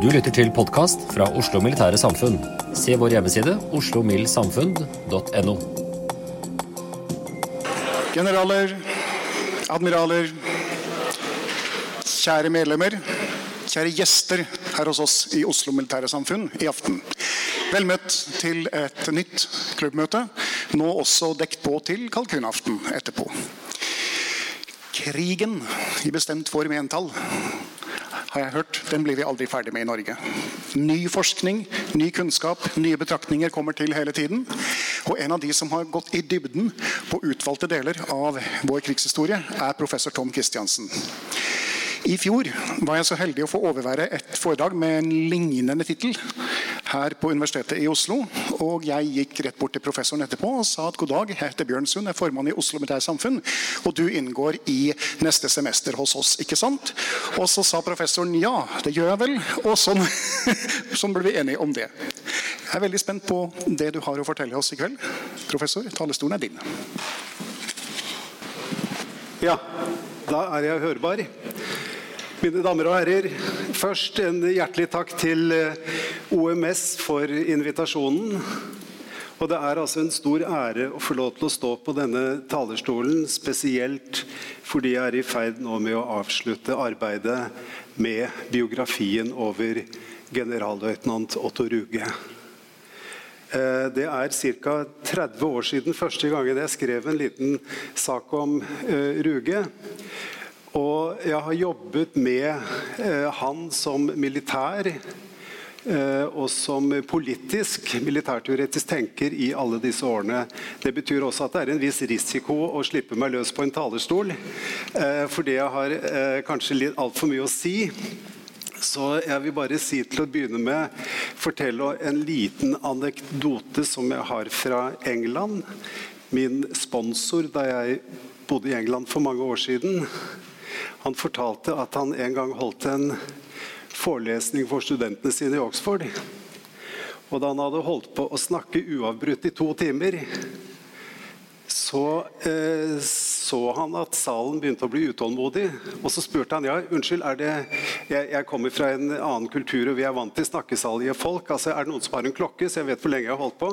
Du lytter til podkast fra Oslo Militære Samfunn. Se vår hjemmeside oslomildsamfunn.no. Generaler, admiraler, kjære medlemmer, kjære gjester her hos oss i Oslo Militære Samfunn i aften. Vel møtt til et nytt klubbmøte, nå også dekt på til kalkunaften etterpå. Krigen i bestemt form i entall har jeg hørt, den blir vi aldri ferdig med i Norge. Ny forskning, ny kunnskap, nye betraktninger kommer til hele tiden. Og en av de som har gått i dybden på utvalgte deler av vår krigshistorie, er professor Tom Christiansen. I fjor var jeg så heldig å få overvære et foredrag med en lignende tittel her på Universitetet i Oslo. Og jeg gikk rett bort til professoren etterpå og sa at god dag, jeg heter Bjørn Sund, jeg er formann i Oslo Militære Samfunn, og du inngår i neste semester hos oss, ikke sant? Og så sa professoren ja, det gjør jeg vel. Og sånn, sånn ble vi enige om det. Jeg er veldig spent på det du har å fortelle oss i kveld. Professor, talerstolen er din. Ja, da er jeg hørbar. Mine damer og herrer, først en hjertelig takk til eh, OMS for invitasjonen. Og det er altså en stor ære å få lov til å stå på denne talerstolen, spesielt fordi jeg er i ferd nå med å avslutte arbeidet med biografien over generalløytnant Otto Ruge. Eh, Det er ca. 30 år siden første gangen jeg skrev en liten sak om eh, Ruge. Og jeg har jobbet med eh, han som militær eh, og som politisk militærteoretisk tenker i alle disse årene. Det betyr også at det er en viss risiko å slippe meg løs på en talerstol. Eh, fordi jeg har kanskje litt altfor mye å si. Så jeg vil bare si til å begynne med fortelle en liten anekdote som jeg har fra England. Min sponsor da jeg bodde i England for mange år siden, han fortalte at han en gang holdt en forelesning for studentene sine i Oxford. Og da han hadde holdt på å snakke uavbrutt i to timer, så eh, så han at salen begynte å bli utålmodig. Og så spurte han ja, unnskyld, det, jeg, jeg kommer fra en annen kultur, og vi er vant til snakkesalige folk. altså Er det noen som har en klokke, så jeg vet hvor lenge jeg har holdt på?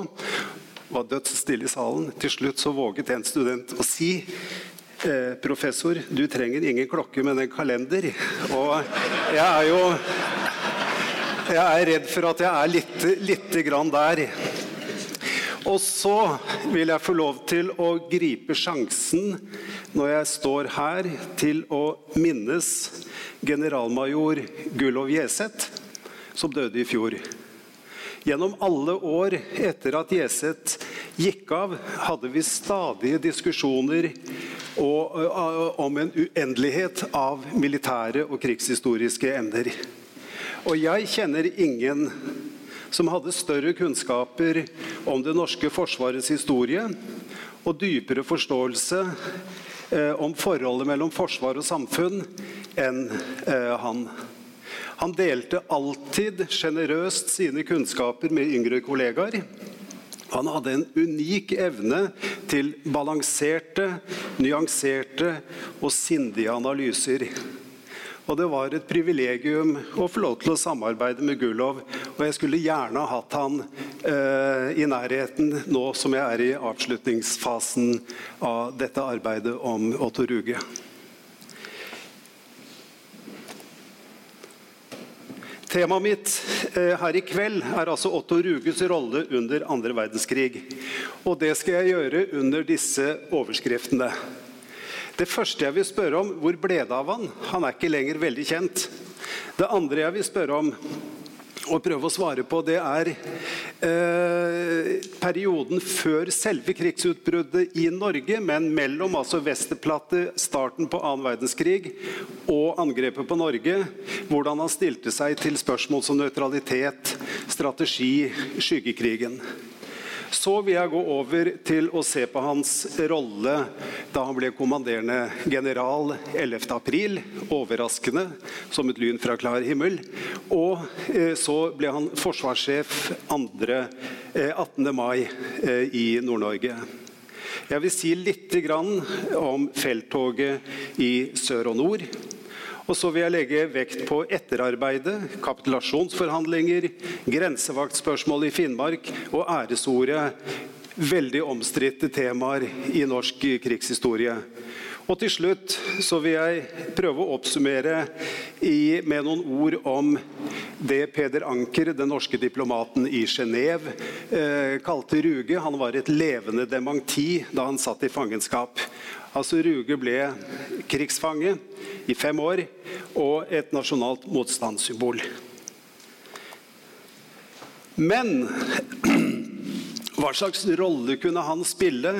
Var dødsstille i salen. Til slutt så våget en student å si eh, professor, du trenger ingen klokke, men en kalender. Og jeg er jo Jeg er redd for at jeg er litt, lite grann der. Og så vil jeg få lov til å gripe sjansen når jeg står her, til å minnes generalmajor Gullov Jeseth, som døde i fjor. Gjennom alle år etter at Jeseth gikk av, hadde vi stadige diskusjoner og, om en uendelighet av militære og krigshistoriske emner. Og jeg kjenner ingen som hadde større kunnskaper om det norske forsvarets historie og dypere forståelse eh, om forholdet mellom forsvar og samfunn enn eh, han. Han delte alltid sjenerøst sine kunnskaper med yngre kollegaer. Han hadde en unik evne til balanserte, nyanserte og sindige analyser. Og det var et privilegium å få lov til å samarbeide med Gullov. Og jeg skulle gjerne hatt han eh, i nærheten nå som jeg er i avslutningsfasen av dette arbeidet om Otto Ruge. Temaet mitt eh, her i kveld er altså Otto Ruges rolle under andre verdenskrig. Og det skal jeg gjøre under disse overskriftene. Det første jeg vil spørre om, hvor ble det av han? Han er ikke lenger veldig kjent. Det andre jeg vil spørre om og prøve å svare på, det er eh, perioden før selve krigsutbruddet i Norge, men mellom altså Westerplatte, starten på annen verdenskrig og angrepet på Norge. Hvordan han stilte seg til spørsmål som nøytralitet, strategi, skyggekrigen. Så vil jeg gå over til å se på hans rolle da han ble kommanderende general 11.4. Overraskende, som et lyn fra klar himmel. Og eh, så ble han forsvarssjef 2. Eh, 18. mai eh, i Nord-Norge. Jeg vil si litt om felttoget i sør og nord. Og så vil jeg legge vekt på etterarbeidet, kapitulasjonsforhandlinger, grensevaktspørsmål i Finnmark og æresordet. Veldig omstridte temaer i norsk krigshistorie. Og til slutt så vil jeg prøve å oppsummere i, med noen ord om det Peder Anker, den norske diplomaten i Genéve, eh, kalte Ruge. Han var et levende dementi da han satt i fangenskap. Altså Ruge ble krigsfange i fem år og et nasjonalt motstandssymbol. Men hva slags rolle kunne han spille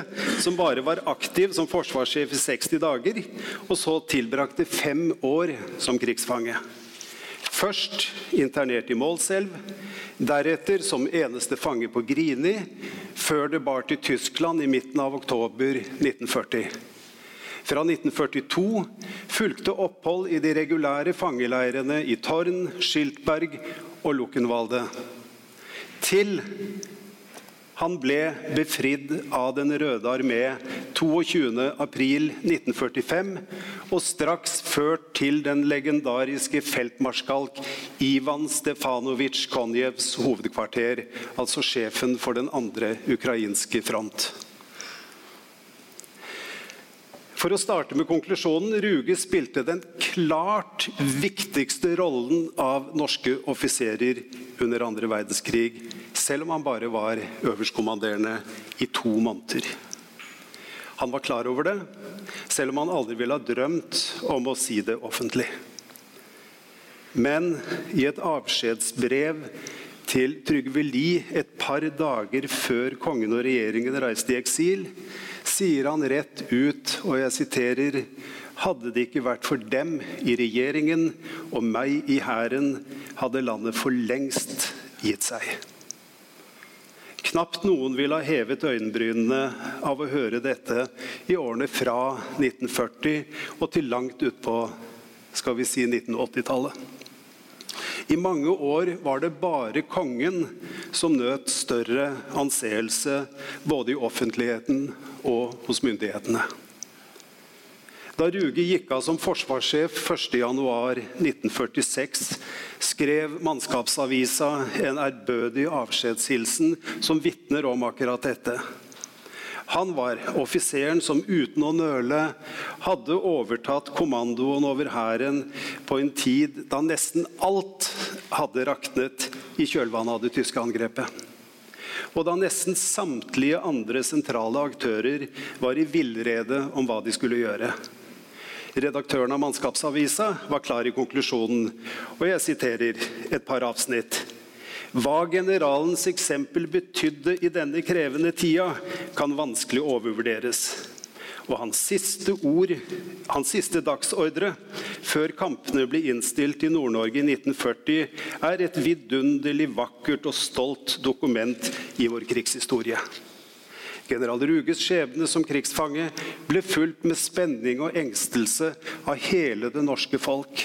som bare var aktiv som forsvarssjef i 60 dager, og så tilbrakte fem år som krigsfange? Først internert i Målselv, deretter som eneste fange på Grini, før det bar til Tyskland i midten av oktober 1940. Fra 1942 fulgte opphold i de regulære fangeleirene i Torn, Skiltberg og Luckenwalde. Til han ble befridd av Den røde armé 22.4.1945 og straks ført til den legendariske feltmarskalk Ivan Stefanovitsj Konjevs hovedkvarter, altså sjefen for den andre ukrainske front. For å starte med konklusjonen. Ruge spilte den klart viktigste rollen av norske offiserer under andre verdenskrig, selv om han bare var øverstkommanderende i to måneder. Han var klar over det, selv om han aldri ville ha drømt om å si det offentlig. Men i et avskjedsbrev til Trygve Lie et par dager før kongen og regjeringen reiste i eksil, sier han rett ut, og jeg siterer Hadde det ikke vært for dem i regjeringen og meg i hæren, hadde landet for lengst gitt seg. Knapt noen ville ha hevet øyenbrynene av å høre dette i årene fra 1940 og til langt utpå skal vi si 1980-tallet. I mange år var det bare kongen som nøt større anseelse både i offentligheten og hos myndighetene. Da Ruge gikk av som forsvarssjef 1.1.1946, skrev Mannskapsavisa en ærbødig avskjedshilsen som vitner om akkurat dette. Han var offiseren som uten å nøle hadde overtatt kommandoen over hæren på en tid da nesten alt hadde raknet i kjølvannet av det tyske angrepet. Og da nesten samtlige andre sentrale aktører var i villrede om hva de skulle gjøre. Redaktøren av Mannskapsavisa var klar i konklusjonen, og jeg siterer et par avsnitt. Hva generalens eksempel betydde i denne krevende tida, kan vanskelig overvurderes. Og hans siste ord, hans siste dagsordre før kampene ble innstilt i Nord-Norge i 1940, er et vidunderlig vakkert og stolt dokument i vår krigshistorie. General Ruges skjebne som krigsfange ble fulgt med spenning og engstelse av hele det norske folk.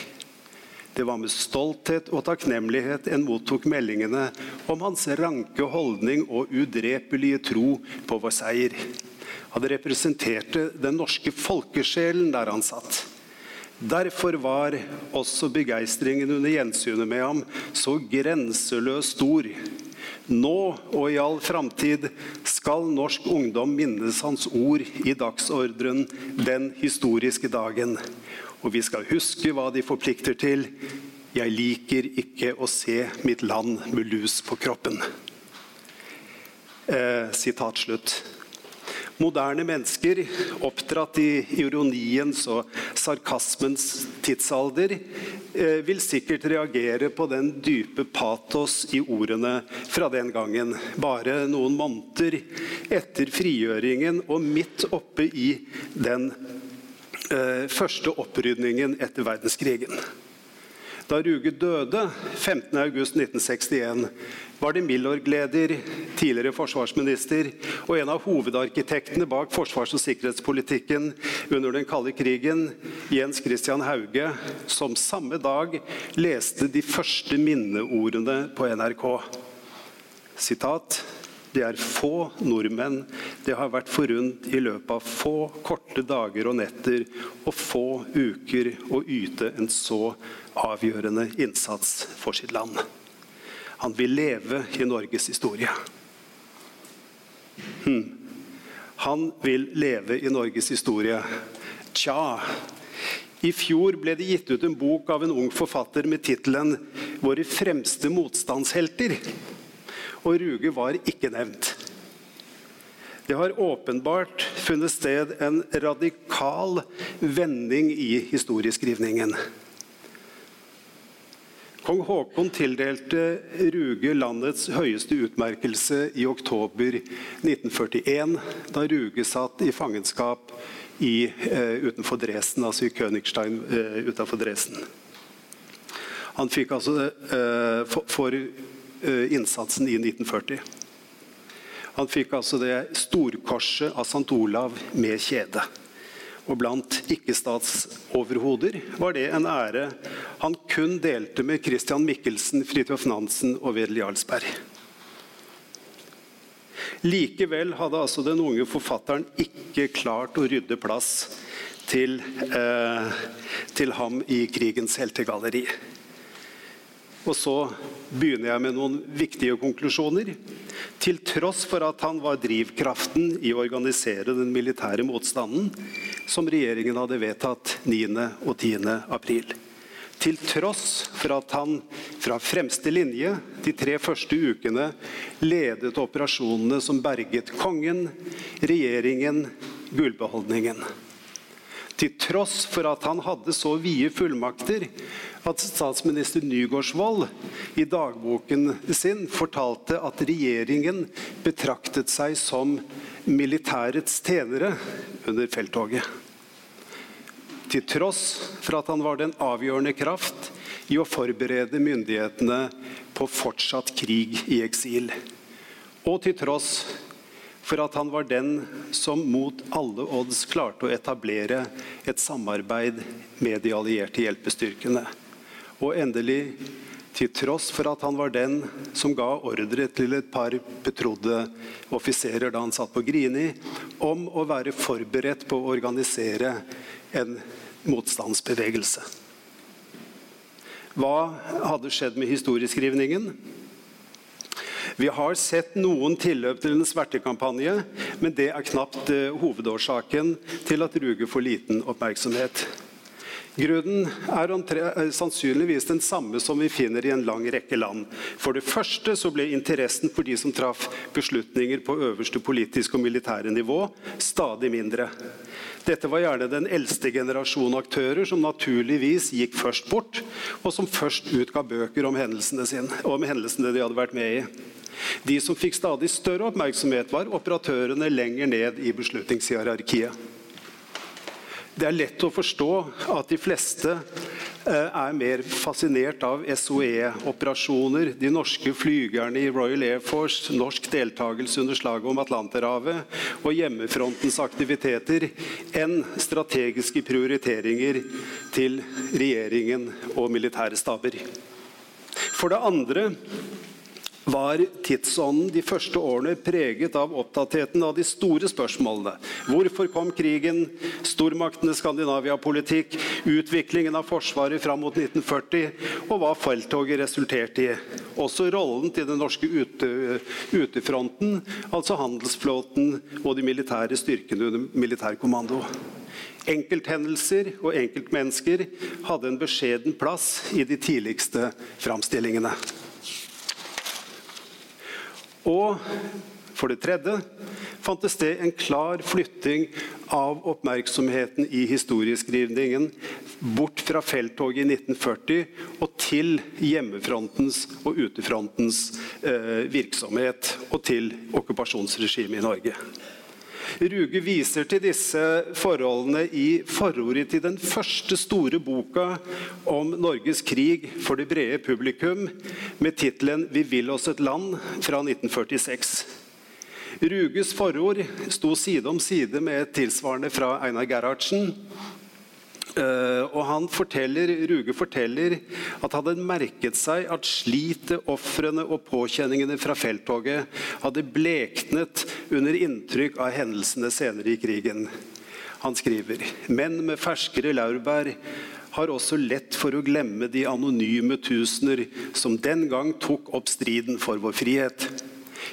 Det var med stolthet og takknemlighet en mottok meldingene om hans ranke holdning og udrepelige tro på vår seier. Han representerte den norske folkesjelen der han satt. Derfor var også begeistringen under gjensynet med ham så grenseløst stor. Nå og i all framtid skal norsk ungdom minnes hans ord i dagsordren den historiske dagen. Og vi skal huske hva de forplikter til. Jeg liker ikke å se mitt land med lus på kroppen. Eh, sitat slutt. Moderne mennesker, oppdratt i ironiens og sarkasmens tidsalder, eh, vil sikkert reagere på den dype patos i ordene fra den gangen. Bare noen måneder etter frigjøringen og midt oppe i den eh, første opprydningen etter verdenskrigen. Da Ruge døde 15.8.1961, var det Milorg-leder, tidligere forsvarsminister og en av hovedarkitektene bak forsvars- og sikkerhetspolitikken under den kalde krigen, Jens Christian Hauge, som samme dag leste de første minneordene på NRK. Sitat det er få nordmenn det har vært forunt i løpet av få korte dager og netter og få uker å yte en så avgjørende innsats for sitt land. Han vil leve i Norges historie. Hm. Han vil leve i Norges historie. Tja. I fjor ble det gitt ut en bok av en ung forfatter med tittelen 'Våre fremste motstandshelter'. Og Ruge var ikke nevnt. Det har åpenbart funnet sted en radikal vending i historieskrivningen. Kong Haakon tildelte Ruge landets høyeste utmerkelse i oktober 1941, da Ruge satt i fangenskap i, uh, utenfor Dresden, altså i Königstein uh, utenfor Dresden. Han fikk altså uh, for, for innsatsen i 1940. Han fikk altså det storkorset av St. Olav med kjede. Og blant ikke-statsoverhoder var det en ære han kun delte med Christian Michelsen, Fridtjof Nansen og Wedel Jarlsberg. Likevel hadde altså den unge forfatteren ikke klart å rydde plass til, eh, til ham i krigens heltegalleri. Og så begynner jeg med noen viktige konklusjoner. Til tross for at han var drivkraften i å organisere den militære motstanden som regjeringen hadde vedtatt 9. og 10. april. Til tross for at han fra fremste linje de tre første ukene ledet operasjonene som berget kongen, regjeringen, gullbeholdningen. Til tross for at han hadde så vide fullmakter at statsminister Nygaardsvold i dagboken sin fortalte at regjeringen betraktet seg som militærets tjenere under felttoget. Til tross for at han var den avgjørende kraft i å forberede myndighetene på fortsatt krig i eksil. Og til tross for at han var den som mot alle odds klarte å etablere et samarbeid med de allierte hjelpestyrkene. Og endelig, til tross for at han var den som ga ordre til et par betrodde offiserer da han satt på Grini, om å være forberedt på å organisere en motstandsbevegelse. Hva hadde skjedd med historieskrivningen? Vi har sett noen tilløp til en svertekampanje, men det er knapt uh, hovedårsaken til at Ruge får liten oppmerksomhet. Grunnen er sannsynligvis den samme som vi finner i en lang rekke land. For det første så ble interessen for de som traff beslutninger på øverste politiske og militære nivå, stadig mindre. Dette var gjerne den eldste generasjon aktører som naturligvis gikk først bort, og som først utga bøker om hendelsene, sine, om hendelsene de hadde vært med i. De som fikk stadig større oppmerksomhet, var operatørene lenger ned i beslutningshierarkiet. Det er lett å forstå at de fleste eh, er mer fascinert av SOE-operasjoner, de norske flygerne i Royal Air Force, norsk deltakelse under slaget om Atlanterhavet og hjemmefrontens aktiviteter, enn strategiske prioriteringer til regjeringen og militære staber. For det andre var tidsånden de første årene preget av opptattheten av de store spørsmålene. Hvorfor kom krigen? Stormaktenes Skandinavia-politikk? Utviklingen av Forsvaret fram mot 1940? Og hva felttoget resulterte i? Også rollen til den norske ute, utefronten, altså handelsflåten og de militære styrkene under militærkommando. Enkelthendelser og enkeltmennesker hadde en beskjeden plass i de tidligste framstillingene. Og for det tredje fant det sted en klar flytting av oppmerksomheten i historieskrivningen bort fra felttoget i 1940 og til hjemmefrontens og utefrontens eh, virksomhet og til okkupasjonsregimet i Norge. Ruge viser til disse forholdene i forordet til den første store boka om Norges krig for det brede publikum, med tittelen 'Vi vil oss et land' fra 1946. Ruges forord sto side om side med et tilsvarende fra Einar Gerhardsen. Uh, og han forteller, Ruge forteller at han hadde merket seg at slitet, ofrene og påkjenningene fra felttoget hadde bleknet under inntrykk av hendelsene senere i krigen. Han skriver menn med ferskere laurbær har også lett for å glemme de anonyme tusener som den gang tok opp striden for vår frihet.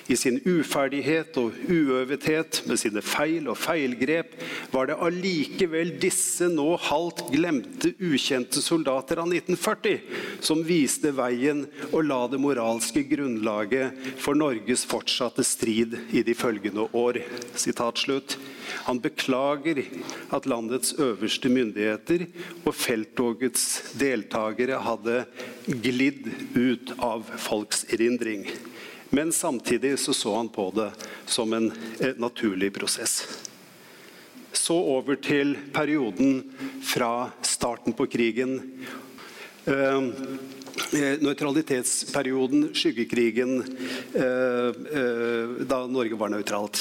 I sin uferdighet og uøvethet, med sine feil og feilgrep, var det allikevel disse nå halvt glemte, ukjente soldater av 1940 som viste veien og la det moralske grunnlaget for Norges fortsatte strid i de følgende år. Han beklager at landets øverste myndigheter og felttogets deltakere hadde glidd ut av folks erindring. Men samtidig så, så han på det som en eh, naturlig prosess. Så over til perioden fra starten på krigen. Eh, eh nøytralitetsperioden, skyggekrigen, da Norge var nøytralt.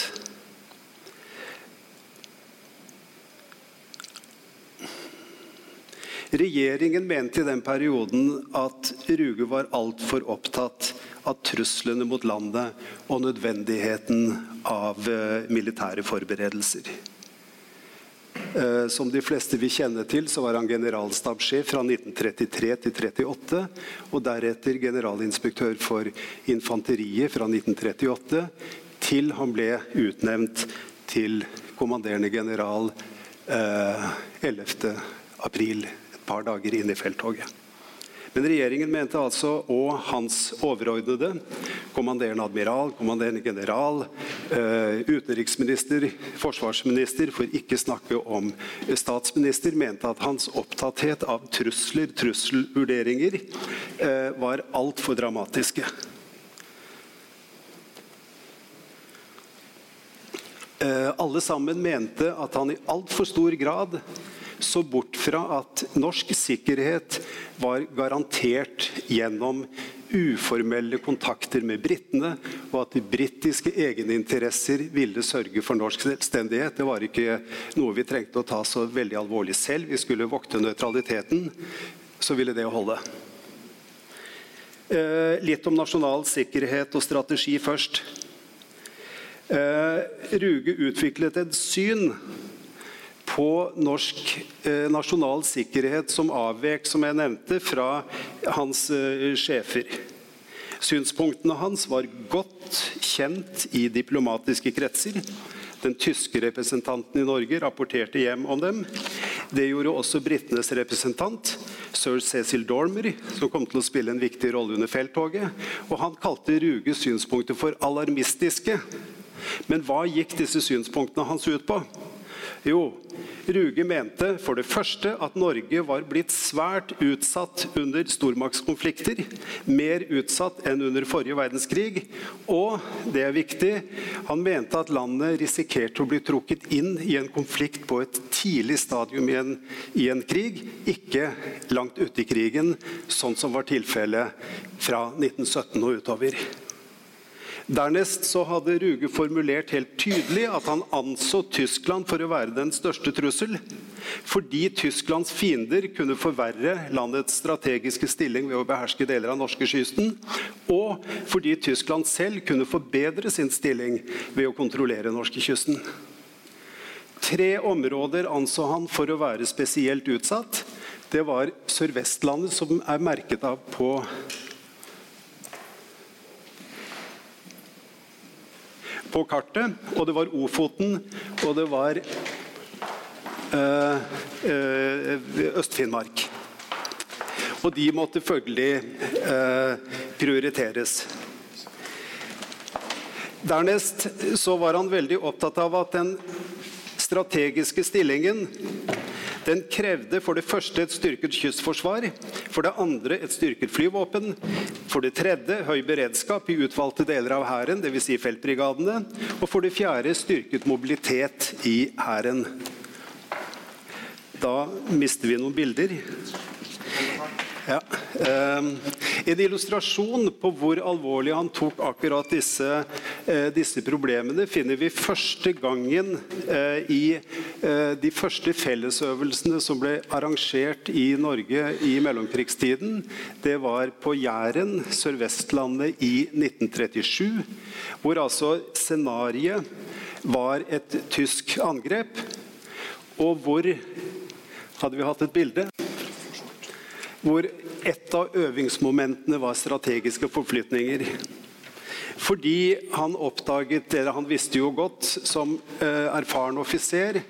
Regjeringen mente i den perioden at Ruge var altfor opptatt av truslene mot landet og nødvendigheten av eh, militære forberedelser. Eh, som de fleste vil kjenne til, så var han generalstabssjef fra 1933 til 1938. Og deretter generalinspektør for infanteriet fra 1938 til han ble utnevnt til kommanderende general eh, 11. april, et par dager inn i felttoget. Men regjeringen mente altså, og hans overordnede, kommanderende admiral, kommanderende general, eh, utenriksminister, forsvarsminister, for ikke snakke om statsminister, mente at hans opptatthet av trusler, trusselvurderinger, eh, var altfor dramatiske. Eh, alle sammen mente at han i altfor stor grad så bort fra at norsk sikkerhet var garantert gjennom uformelle kontakter med britene, og at de britiske egeninteresser ville sørge for norsk selvstendighet. Det var ikke noe vi trengte å ta så veldig alvorlig selv. Vi skulle vokte nøytraliteten. Så ville det holde. Eh, litt om nasjonal sikkerhet og strategi først. Eh, Ruge utviklet et syn på norsk eh, nasjonal sikkerhet som avvek, som jeg nevnte, fra hans eh, sjefer. Synspunktene hans var godt kjent i diplomatiske kretser. Den tyske representanten i Norge rapporterte hjem om dem. Det gjorde også britenes representant, sir Cecil Dormer, som kom til å spille en viktig rolle under felttoget. Og han kalte Ruges synspunkter for alarmistiske. Men hva gikk disse synspunktene hans ut på? Jo, Ruge mente for det første at Norge var blitt svært utsatt under stormaktskonflikter. Mer utsatt enn under forrige verdenskrig. Og, det er viktig, han mente at landet risikerte å bli trukket inn i en konflikt på et tidlig stadium i en, i en krig, ikke langt ute i krigen, sånn som var tilfellet fra 1917 og utover. Dernest så hadde Ruge formulert helt tydelig at han anså Tyskland for å være den største trussel. Fordi Tysklands fiender kunne forverre landets strategiske stilling ved å beherske deler av norskekysten, og fordi Tyskland selv kunne forbedre sin stilling ved å kontrollere norskekysten. Tre områder anså han for å være spesielt utsatt. Det var Sør-Vestlandet, som er merket av på på kartet. Og det var Ofoten, og det var øh, øh, Øst-Finnmark. Og de måtte følgelig øh, prioriteres. Dernest så var han veldig opptatt av at den strategiske stillingen den krevde for det første et styrket kystforsvar, for det andre et styrket flyvåpen, for det tredje høy beredskap i utvalgte deler av Hæren, dvs. Si feltbrigadene, og for det fjerde styrket mobilitet i Hæren. Da mister vi noen bilder. Ja. Eh, en illustrasjon på hvor alvorlig han tok akkurat disse, eh, disse problemene, finner vi første gangen eh, i eh, de første fellesøvelsene som ble arrangert i Norge i mellomkrigstiden. Det var på Jæren, Sør-Vestlandet, i 1937. Hvor altså scenarioet var et tysk angrep, og hvor Hadde vi hatt et bilde? Hvor et av øvingsmomentene var strategiske forflytninger. Fordi han oppdaget, eller han visste jo godt som eh, erfaren offiser,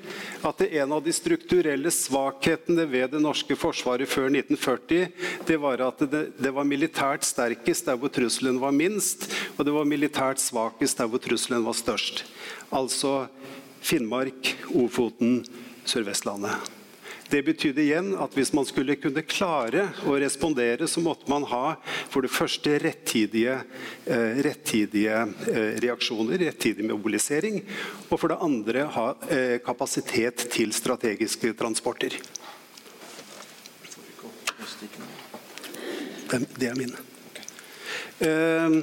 at det en av de strukturelle svakhetene ved det norske forsvaret før 1940, det var at det, det var militært sterkest der hvor trusselen var minst, og det var militært svakest der hvor trusselen var størst. Altså Finnmark, Ofoten, Sør-Vestlandet. Det betydde igjen at hvis man skulle kunne klare å respondere, så måtte man ha for det første rettidige, eh, rettidige eh, reaksjoner, rettidig mobilisering, og for det andre ha eh, kapasitet til strategiske transporter. Det er mine. Uh,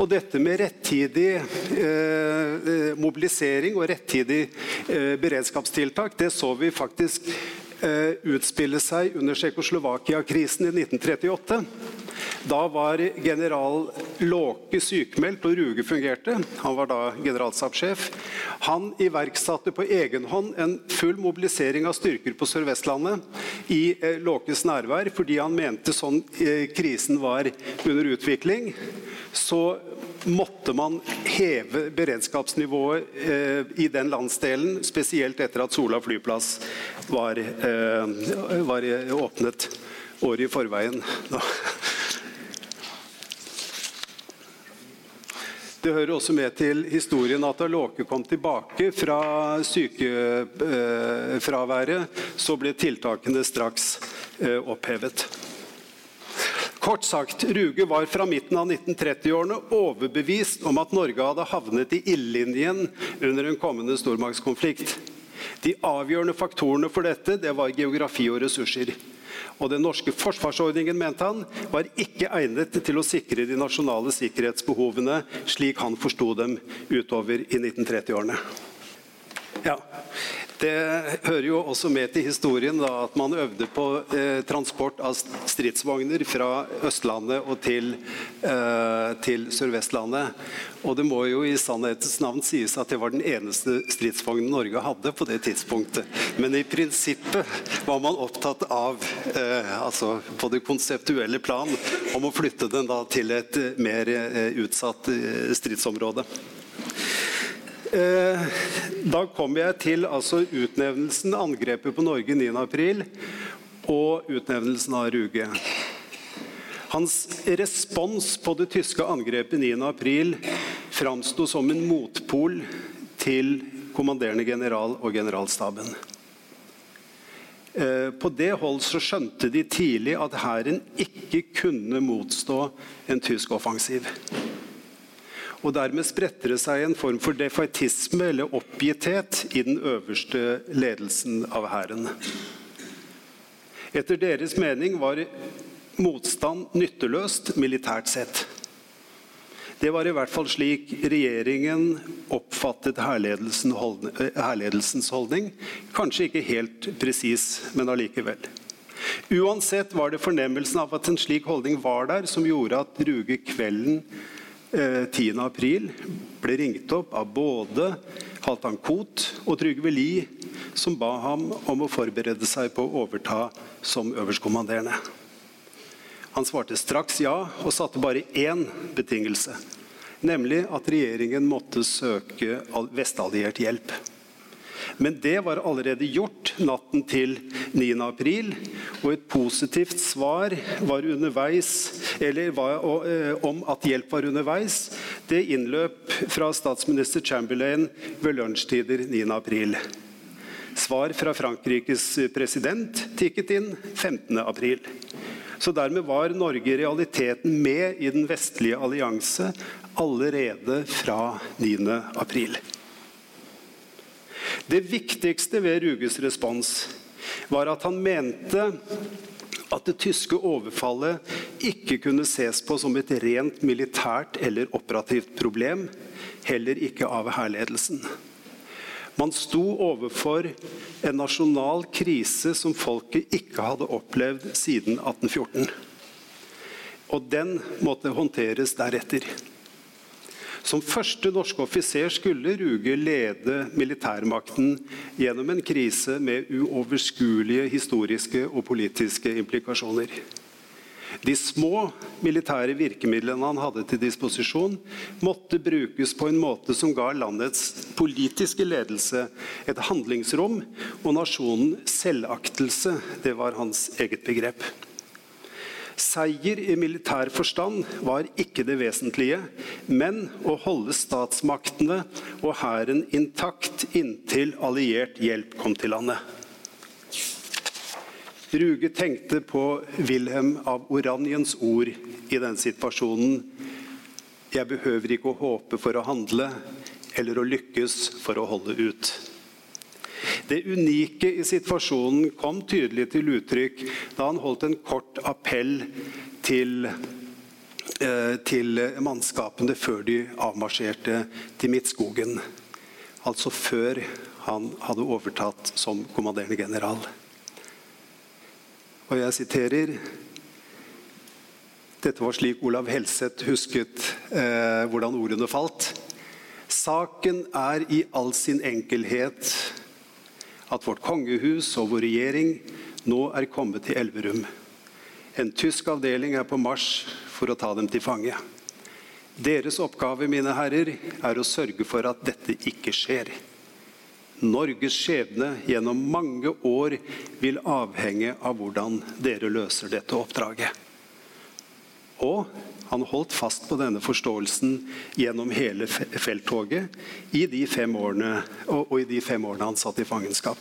og dette med rettidig uh, mobilisering og rettidig uh, beredskapstiltak, det så vi faktisk utspille seg under Tsjekkoslovakia-krisen i 1938. Da var general Låke sykemeldt og Ruge fungerte. Han var da generalstabssjef. Han iverksatte på egen hånd en full mobilisering av styrker på Sør-Vestlandet i eh, Låkes nærvær, fordi han mente sånn eh, krisen var under utvikling. Så måtte man heve beredskapsnivået eh, i den landsdelen, spesielt etter at Sola flyplass var, eh, var åpnet året i forveien. Det hører også med til historien at da Låke kom tilbake fra sykefraværet, så ble tiltakene straks eh, opphevet. Kort sagt, Ruge var fra midten av 1930-årene overbevist om at Norge hadde havnet i ildlinjen under en kommende stormaktskonflikt. De avgjørende faktorene for dette det var geografi og ressurser. Og Den norske forsvarsordningen mente han, var ikke egnet til å sikre de nasjonale sikkerhetsbehovene slik han forsto dem utover i 1930-årene. Ja. Det hører jo også med til historien da, at man øvde på eh, transport av stridsvogner fra Østlandet og til, eh, til Sør-Vestlandet. Og det må jo i sannhetens navn sies at det var den eneste stridsvognen Norge hadde på det tidspunktet. Men i prinsippet var man opptatt av, eh, altså på det konseptuelle plan, om å flytte den da til et mer eh, utsatt eh, stridsområde. Eh, da kommer jeg til altså, utnevnelsen, angrepet på Norge 9.4 og utnevnelsen av Ruge. Hans respons på det tyske angrepet 9.4 framsto som en motpol til kommanderende general og generalstaben. Eh, på det hold så skjønte de tidlig at hæren ikke kunne motstå en tysk offensiv. Og Dermed spredte det seg en form for defaitisme eller oppgitthet i den øverste ledelsen av hæren. Etter deres mening var motstand nytteløst militært sett. Det var i hvert fall slik regjeringen oppfattet hærledelsens holdning. Kanskje ikke helt presis, men allikevel. Uansett var det fornemmelsen av at en slik holdning var der, som gjorde at Ruge kvelden eh, 10.4 ble ringt opp av både Halvdan Koht og Trygve Lie, som ba ham om å forberede seg på å overta som øverstkommanderende. Han svarte straks ja, og satte bare én betingelse. Nemlig at regjeringen måtte søke vestalliert hjelp. Men det var allerede gjort natten til 9. april, og et positivt svar var underveis, var, eh, om at hjelp var underveis, det innløp fra statsminister Chamberlain ved lunsjtider 9. april. Svar fra Frankrikes president tikket inn 15. april. Så dermed var Norge i realiteten med i den vestlige allianse allerede fra 9. april. Det viktigste ved Ruges respons var at han mente at det tyske overfallet ikke kunne ses på som et rent militært eller operativt problem, heller ikke av hærledelsen. Man sto overfor en nasjonal krise som folket ikke hadde opplevd siden 1814. Og den måtte håndteres deretter. Som første norske offiser skulle Ruge lede militærmakten gjennom en krise med uoverskuelige historiske og politiske implikasjoner. De små militære virkemidlene han hadde til disposisjon, måtte brukes på en måte som ga landets politiske ledelse et handlingsrom, og nasjonen selvaktelse. Det var hans eget begrep. Seier i militær forstand var ikke det vesentlige, men å holde statsmaktene og hæren intakt inntil alliert hjelp kom til landet. Ruge tenkte på Wilhelm av Oranjens ord i den situasjonen. Jeg behøver ikke å håpe for å handle eller å lykkes for å holde ut. Det unike i situasjonen kom tydelig til uttrykk da han holdt en kort appell til, eh, til mannskapene før de avmarsjerte til Midtskogen. Altså før han hadde overtatt som kommanderende general. Og jeg siterer Dette var slik Olav Helseth husket eh, hvordan ordene falt. Saken er i all sin enkelhet at vårt kongehus og vår regjering nå er kommet til Elverum. En tysk avdeling er på marsj for å ta dem til fange. Deres oppgave, mine herrer, er å sørge for at dette ikke skjer. Norges skjebne gjennom mange år vil avhenge av hvordan dere løser dette oppdraget. Og han holdt fast på denne forståelsen gjennom hele felttoget i de fem årene, og i de fem årene han satt i fangenskap.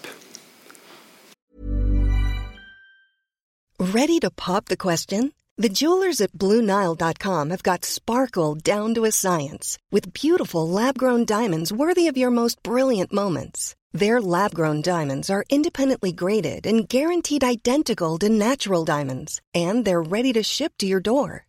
Ready to pop the question? The jewelers at BlueNile.com have got sparkle down to a science with beautiful lab-grown diamonds worthy of your most brilliant moments. Their lab-grown diamonds are independently graded and guaranteed identical to natural diamonds, and they're ready to ship to your door.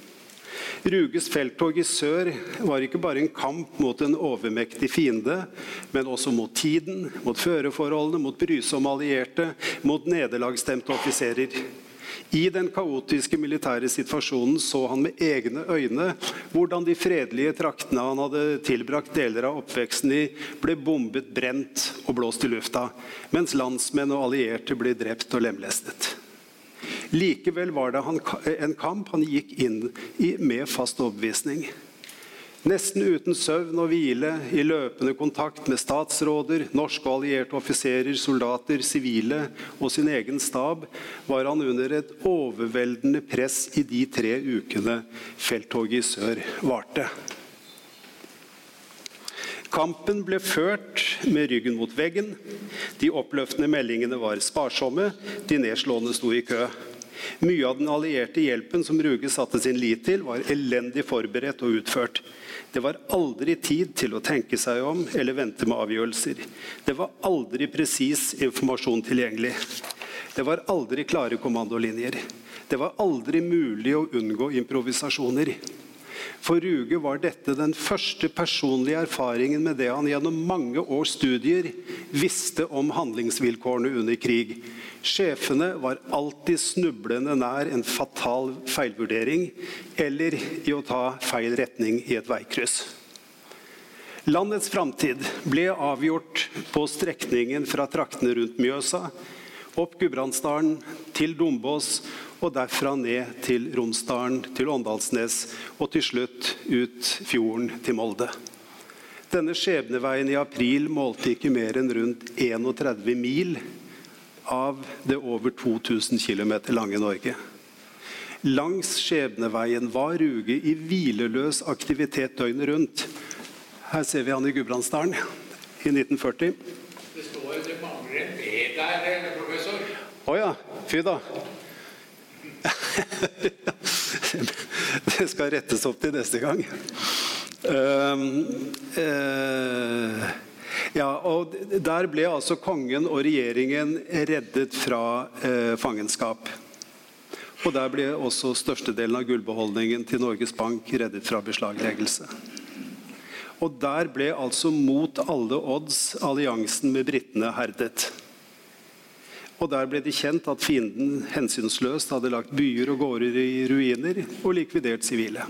Ruges felttog i sør var ikke bare en kamp mot en overmektig fiende, men også mot tiden, mot føreforholdene, mot brysomme allierte, mot nederlagsstemte offiserer. I den kaotiske militære situasjonen så han med egne øyne hvordan de fredelige traktene han hadde tilbrakt deler av oppveksten i, ble bombet, brent og blåst i lufta, mens landsmenn og allierte ble drept og lemlestet. Likevel var det en kamp han gikk inn i med fast overbevisning. Nesten uten søvn og hvile, i løpende kontakt med statsråder, norske og allierte offiserer, soldater, sivile og sin egen stab, var han under et overveldende press i de tre ukene felttoget i sør varte. Kampen ble ført med ryggen mot veggen. De oppløftende meldingene var sparsomme, de nedslående sto i kø. Mye av den allierte hjelpen som Ruge satte sin lit til, var elendig forberedt og utført. Det var aldri tid til å tenke seg om eller vente med avgjørelser. Det var aldri presis informasjon tilgjengelig. Det var aldri klare kommandolinjer. Det var aldri mulig å unngå improvisasjoner. For Ruge var dette den første personlige erfaringen med det han gjennom mange års studier visste om handlingsvilkårene under krig. Sjefene var alltid snublende nær en fatal feilvurdering eller i å ta feil retning i et veikryss. Landets framtid ble avgjort på strekningen fra traktene rundt Mjøsa, opp Gudbrandsdalen, til Dombås og derfra ned til Romsdalen, til Åndalsnes og til slutt ut fjorden til Molde. Denne skjebneveien i april målte ikke mer enn rundt 31 mil av det over 2000 km lange Norge. Langs skjebneveien var Ruge i hvileløs aktivitet døgnet rundt. Her ser vi han i Gudbrandsdalen i 1940. Det står det mangler en B der, professor. Å ja. Fy da. det skal rettes opp til neste gang. Uh, uh, ja, og Der ble altså kongen og regjeringen reddet fra uh, fangenskap. Og Der ble også størstedelen av gullbeholdningen til Norges Bank reddet fra beslagleggelse. Og Der ble altså mot alle odds alliansen med britene herdet. Og Der ble det kjent at fienden hensynsløst hadde lagt byer og gårder i ruiner og likvidert sivile.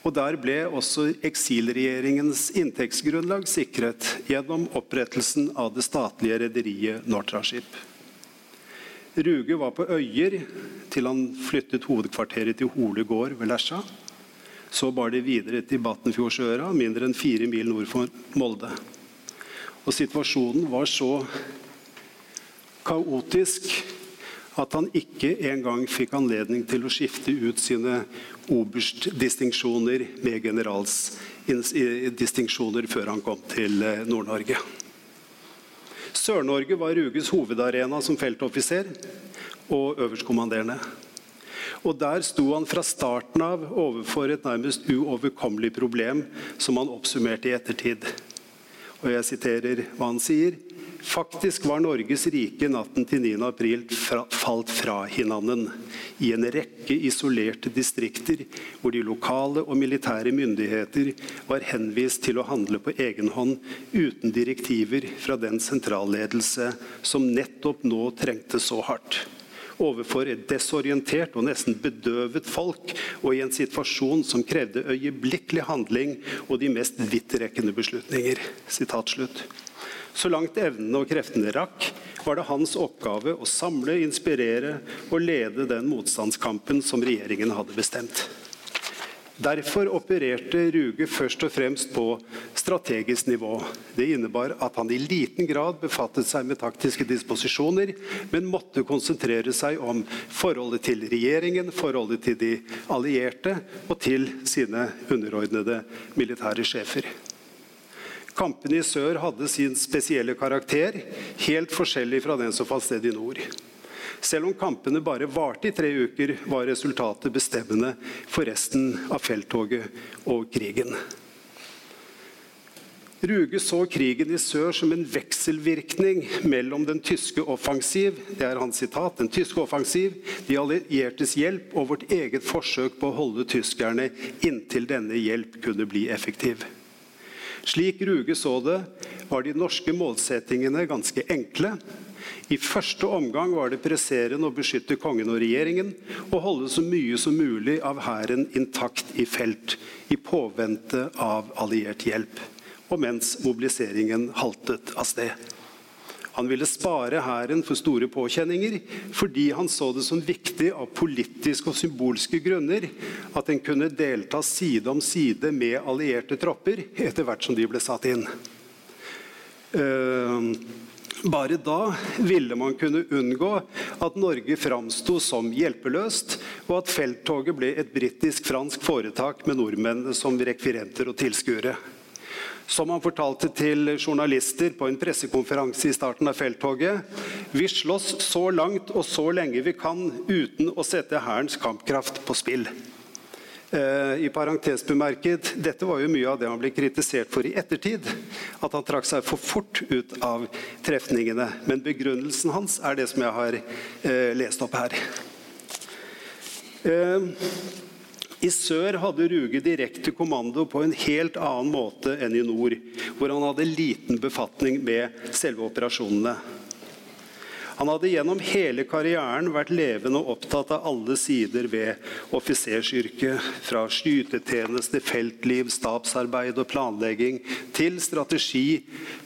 Og Der ble også eksilregjeringens inntektsgrunnlag sikret gjennom opprettelsen av det statlige rederiet Nortraship. Ruge var på Øyer til han flyttet hovedkvarteret til Hole gård ved Lesja. Så bar det videre til Batnfjordsøra, mindre enn fire mil nord for Molde. Og Situasjonen var så kaotisk at han ikke engang fikk anledning til å skifte ut sine oberstdistinksjoner med generalsdistinksjoner før han kom til eh, Nord-Norge. Sør-Norge var Ruges hovedarena som feltoffiser og øverstkommanderende. Og Der sto han fra starten av overfor et nærmest uoverkommelig problem, som han oppsummerte i ettertid. Og Jeg siterer hva han sier. Faktisk var Norges rike natten til 9. april falt fra hinanden i en rekke isolerte distrikter hvor de lokale og militære myndigheter var henvist til å handle på egen hånd uten direktiver fra den sentralledelse som nettopp nå trengte så hardt overfor et desorientert og nesten bedøvet folk, og i en situasjon som krevde øyeblikkelig handling og de mest vidtrekkende beslutninger. Sitat slutt. Så langt evnene og kreftene rakk, var det hans oppgave å samle, inspirere og lede den motstandskampen som regjeringen hadde bestemt. Derfor opererte Ruge først og fremst på strategisk nivå. Det innebar at han i liten grad befattet seg med taktiske disposisjoner, men måtte konsentrere seg om forholdet til regjeringen, forholdet til de allierte og til sine underordnede militære sjefer. Kampene i sør hadde sin spesielle karakter, helt forskjellig fra den som fant sted i nord. Selv om kampene bare varte i tre uker, var resultatet bestemmende for resten av felttoget og krigen. Ruge så krigen i sør som en vekselvirkning mellom den tyske offensiv det er hans sitat, den tyske offensiv, de alliertes hjelp og vårt eget forsøk på å holde tyskerne inntil denne hjelp kunne bli effektiv. Slik Ruge så det, var de norske målsettingene ganske enkle. I første omgang var det presserende å beskytte kongen og regjeringen og holde så mye som mulig av hæren intakt i felt, i påvente av alliert hjelp og mens mobiliseringen haltet av sted. Han ville spare hæren for store påkjenninger fordi han så det som viktig av politiske og symbolske grunner at en kunne delta side om side med allierte tropper etter hvert som de ble satt inn. Uh, bare da ville man kunne unngå at Norge framsto som hjelpeløst, og at felttoget ble et britisk-fransk foretak med nordmennene som rekvirenter og tilskuere. Som han fortalte til journalister på en pressekonferanse i starten av felttoget. Vi slåss så langt og så lenge vi kan uten å sette Hærens kampkraft på spill. Eh, I parentes bemerket, Dette var jo mye av det han ble kritisert for i ettertid. At han trakk seg for fort ut av trefningene. Men begrunnelsen hans er det som jeg har eh, lest opp her. Eh, i sør hadde Ruge direkte kommando på en helt annen måte enn i nord, hvor han hadde liten befatning med selve operasjonene. Han hadde gjennom hele karrieren vært levende og opptatt av alle sider ved offisersyrket, fra skytetjeneste, feltliv, stabsarbeid og planlegging til strategi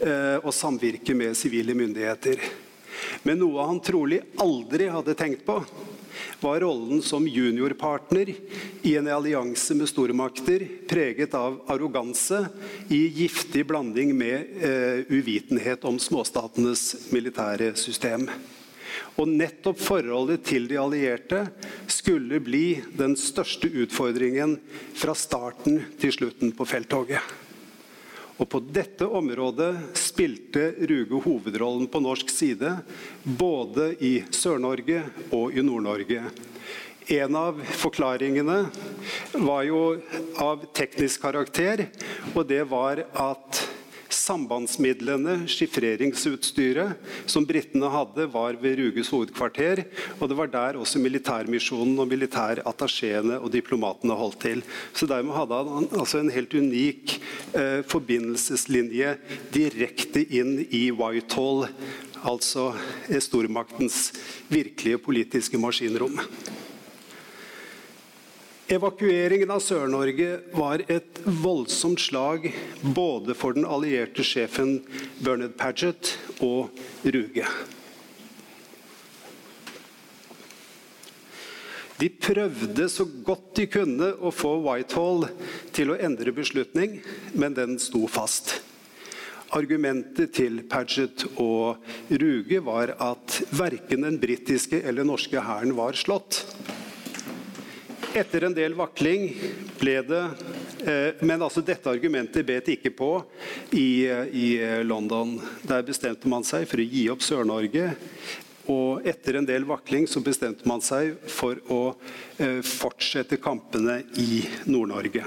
eh, og samvirke med sivile myndigheter. Men noe han trolig aldri hadde tenkt på, var rollen som juniorpartner i en allianse med stormakter preget av arroganse i giftig blanding med eh, uvitenhet om småstatenes militære system. Og nettopp forholdet til de allierte skulle bli den største utfordringen fra starten til slutten på felttoget. Og På dette området spilte Ruge hovedrollen på norsk side, både i Sør-Norge og i Nord-Norge. En av forklaringene var jo av teknisk karakter, og det var at Sambandsmidlene, skifreringsutstyret, som britene hadde, var ved Ruges hovedkvarter. Og det var der også militærmisjonen og militærattachéene og diplomatene holdt til. Så dermed hadde han altså en helt unik eh, forbindelseslinje direkte inn i Whitehall, altså stormaktens virkelige politiske maskinrom. Evakueringen av Sør-Norge var et voldsomt slag både for den allierte sjefen Bernard Paget og Ruge. De prøvde så godt de kunne å få Whitehall til å endre beslutning, men den sto fast. Argumentet til Paget og Ruge var at verken den britiske eller norske hæren var slått. Etter en del vakling ble det eh, Men altså dette argumentet bet ikke på i, i London. Der bestemte man seg for å gi opp Sør-Norge. Og etter en del vakling så bestemte man seg for å eh, fortsette kampene i Nord-Norge.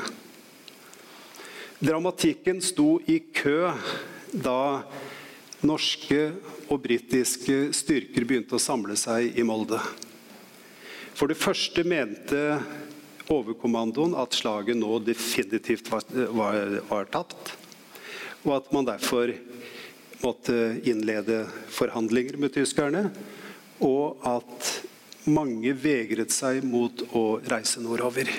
Dramatikken sto i kø da norske og britiske styrker begynte å samle seg i Molde. For det første mente overkommandoen at slaget nå definitivt var, var, var tapt, og at man derfor måtte innlede forhandlinger med tyskerne, og at mange vegret seg mot å reise nordover.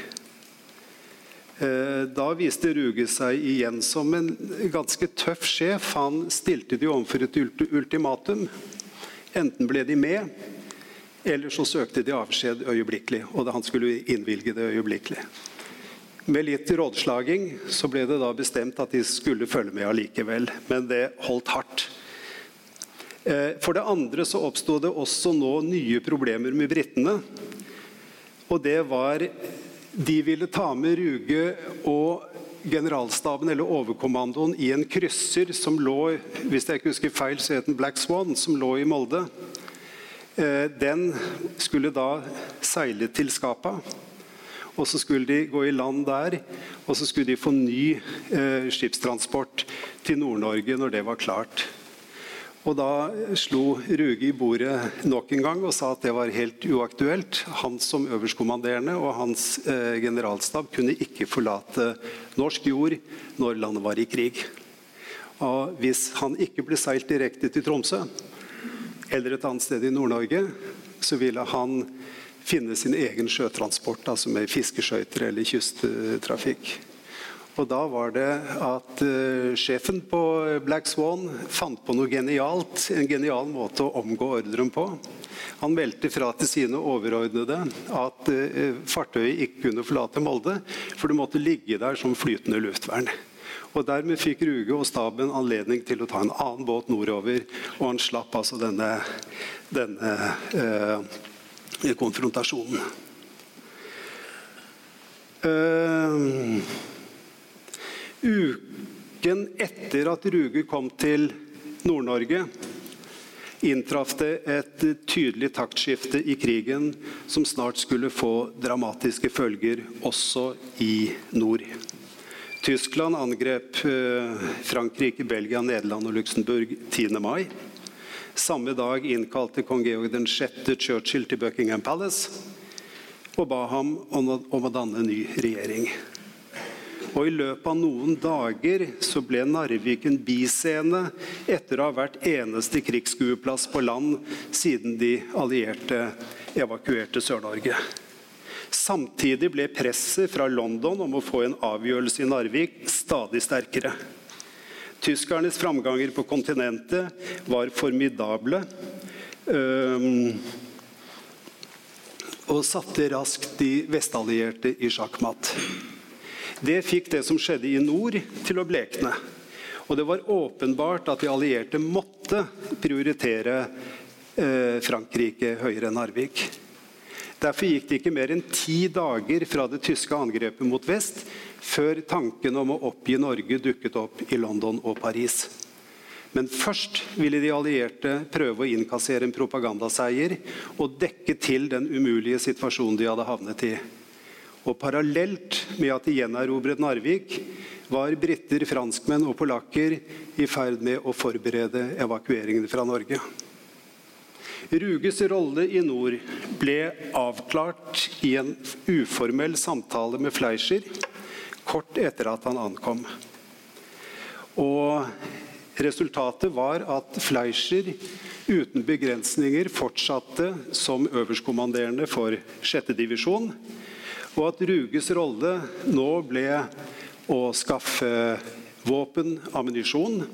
Eh, da viste Ruge seg igjen som en ganske tøff sjef. Han stilte de overfor et ultimatum. Enten ble de med, eller så søkte de avskjed øyeblikkelig, og han skulle innvilge det øyeblikkelig. Med litt rådslaging så ble det da bestemt at de skulle følge med allikevel, men det holdt hardt. Eh, for det andre så oppsto det også nå nye problemer med britene. Og det var De ville ta med Ruge og generalstaben eller overkommandoen i en krysser som lå hvis jeg ikke husker feil, så het den Black Swan, som lå i Molde. Eh, den skulle da seile til Skapa. Og så skulle de gå i land der, og så skulle de få ny eh, skipstransport til Nord-Norge når det var klart. Og Da slo Ruge i bordet nok en gang og sa at det var helt uaktuelt. Han som øverstkommanderende og hans eh, generalstab kunne ikke forlate norsk jord når landet var i krig. Og Hvis han ikke ble seilt direkte til Tromsø eller et annet sted i Nord-Norge, så ville han finne sin egen sjøtransport, altså med fiskeskøyter eller kysttrafikk. Og da var det at uh, sjefen på Black Swan fant på noe genialt. En genial måte å omgå ordren på. Han meldte fra til sine overordnede at uh, fartøyet ikke kunne forlate Molde, for det måtte ligge der som flytende luftvern. Og Dermed fikk Ruge og staben anledning til å ta en annen båt nordover, og han slapp altså denne, denne eh, konfrontasjonen. Eh, Uken etter at Ruge kom til Nord-Norge, inntraff det et tydelig taktskifte i krigen som snart skulle få dramatiske følger også i nord. Tyskland angrep eh, Frankrike, Belgia, Nederland og Luxembourg 10. mai. Samme dag innkalte kong Georg 6. Churchill til Buckingham Palace og ba ham om å danne ny regjering. Og I løpet av noen dager så ble Narvik en biscene etter å ha vært eneste krigsskueplass på land siden de allierte evakuerte Sør-Norge. Samtidig ble presset fra London om å få en avgjørelse i Narvik stadig sterkere. Tyskernes framganger på kontinentet var formidable. Og satte raskt de vestallierte i sjakkmatt. Det fikk det som skjedde i nord, til å blekne. Og det var åpenbart at de allierte måtte prioritere Frankrike høyere enn Narvik. Derfor gikk det ikke mer enn ti dager fra det tyske angrepet mot vest før tanken om å oppgi Norge dukket opp i London og Paris. Men først ville de allierte prøve å innkassere en propagandaseier og dekke til den umulige situasjonen de hadde havnet i. Og parallelt med at de gjenerobret Narvik, var briter, franskmenn og polakker i ferd med å forberede evakueringen fra Norge. Ruges rolle i nord ble avklart i en uformell samtale med Fleischer kort etter at han ankom. Og resultatet var at Fleischer uten begrensninger fortsatte som øverstkommanderende for 6. divisjon og at Ruges rolle nå ble å skaffe våpen, ammunisjon.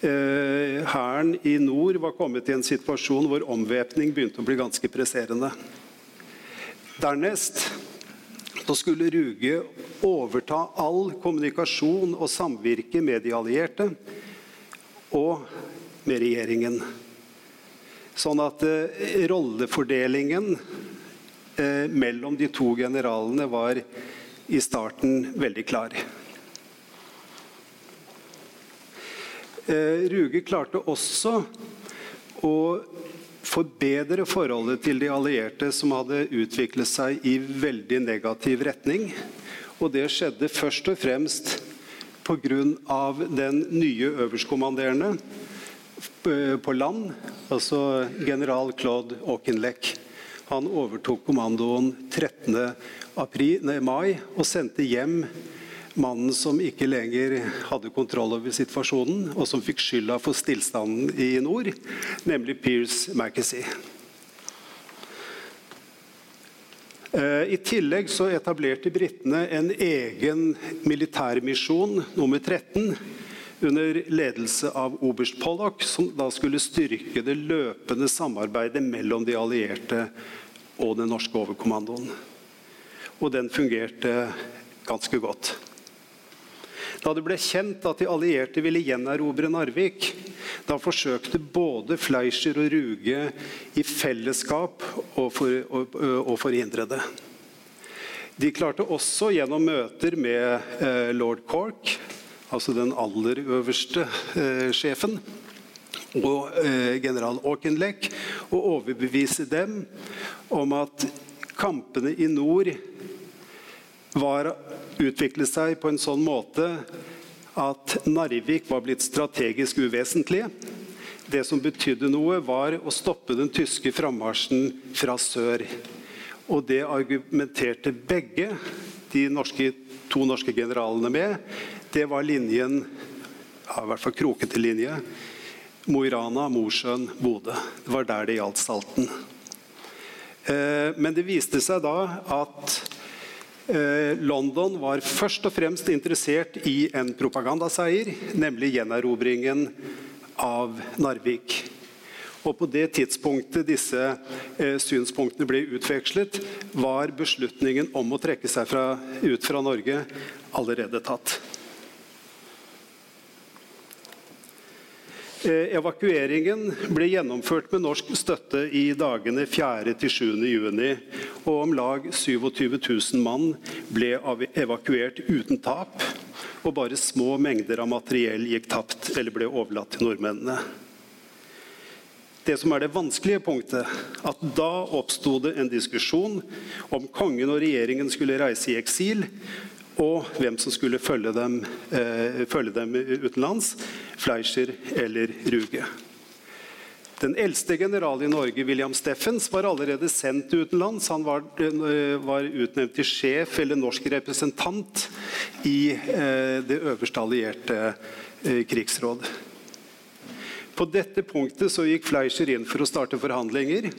Eh, hæren i nord var kommet i en situasjon hvor omvæpning begynte å bli ganske presserende. Dernest da skulle Ruge overta all kommunikasjon og samvirke med de allierte og med regjeringen. Sånn at eh, rollefordelingen eh, mellom de to generalene var i starten veldig klar. Ruge klarte også å forbedre forholdet til de allierte, som hadde utviklet seg i veldig negativ retning. Og det skjedde først og fremst pga. den nye øverstkommanderende eh, på land, altså general Claude Auchinleck. Han overtok kommandoen 13. April, nei, mai og sendte hjem mannen som ikke lenger hadde kontroll over situasjonen, og som fikk skylda for stillstanden i nord, nemlig Pierce Mackesy. Eh, I tillegg så etablerte britene en egen militærmisjon, nummer 13, under ledelse av oberst Pollock, som da skulle styrke det løpende samarbeidet mellom de allierte og den norske overkommandoen. Og den fungerte ganske godt. Da det ble kjent at de allierte ville gjenerobre Narvik, da forsøkte både Fleischer og Ruge i fellesskap å, for, å, å forhindre det. De klarte også gjennom møter med eh, lord Cork, altså den aller øverste eh, sjefen, og eh, general Auchinleck, å overbevise dem om at kampene i nord var utviklet seg på en sånn måte at Narvik var blitt strategisk uvesentlig. Det som betydde noe, var å stoppe den tyske frammarsjen fra sør. Og det argumenterte begge de norske, to norske generalene med. Det var linjen, ja, i hvert fall krokete linje, Mo i Rana, Mosjøen, Bodø. Det var der det gjaldt Salten. Eh, men det viste seg da at London var først og fremst interessert i en propagandaseier, nemlig gjenerobringen av Narvik. Og på det tidspunktet disse eh, synspunktene ble utvekslet, var beslutningen om å trekke seg fra, ut fra Norge allerede tatt. Eh, evakueringen ble gjennomført med norsk støtte i dagene 4.-7. Og om lag 27 000 mann ble evakuert uten tap. Og bare små mengder av materiell gikk tapt eller ble overlatt til nordmennene. Det som er det vanskelige punktet, at da oppsto det en diskusjon om kongen og regjeringen skulle reise i eksil, og hvem som skulle følge dem, eh, følge dem utenlands. Fleischer eller Ruge. Den eldste general i Norge, William Steffens, var allerede sendt utenlands. Han var, eh, var utnevnt til sjef eller norsk representant i eh, det øverste allierte eh, krigsråd. På dette punktet så gikk Fleischer inn for å starte forhandlinger.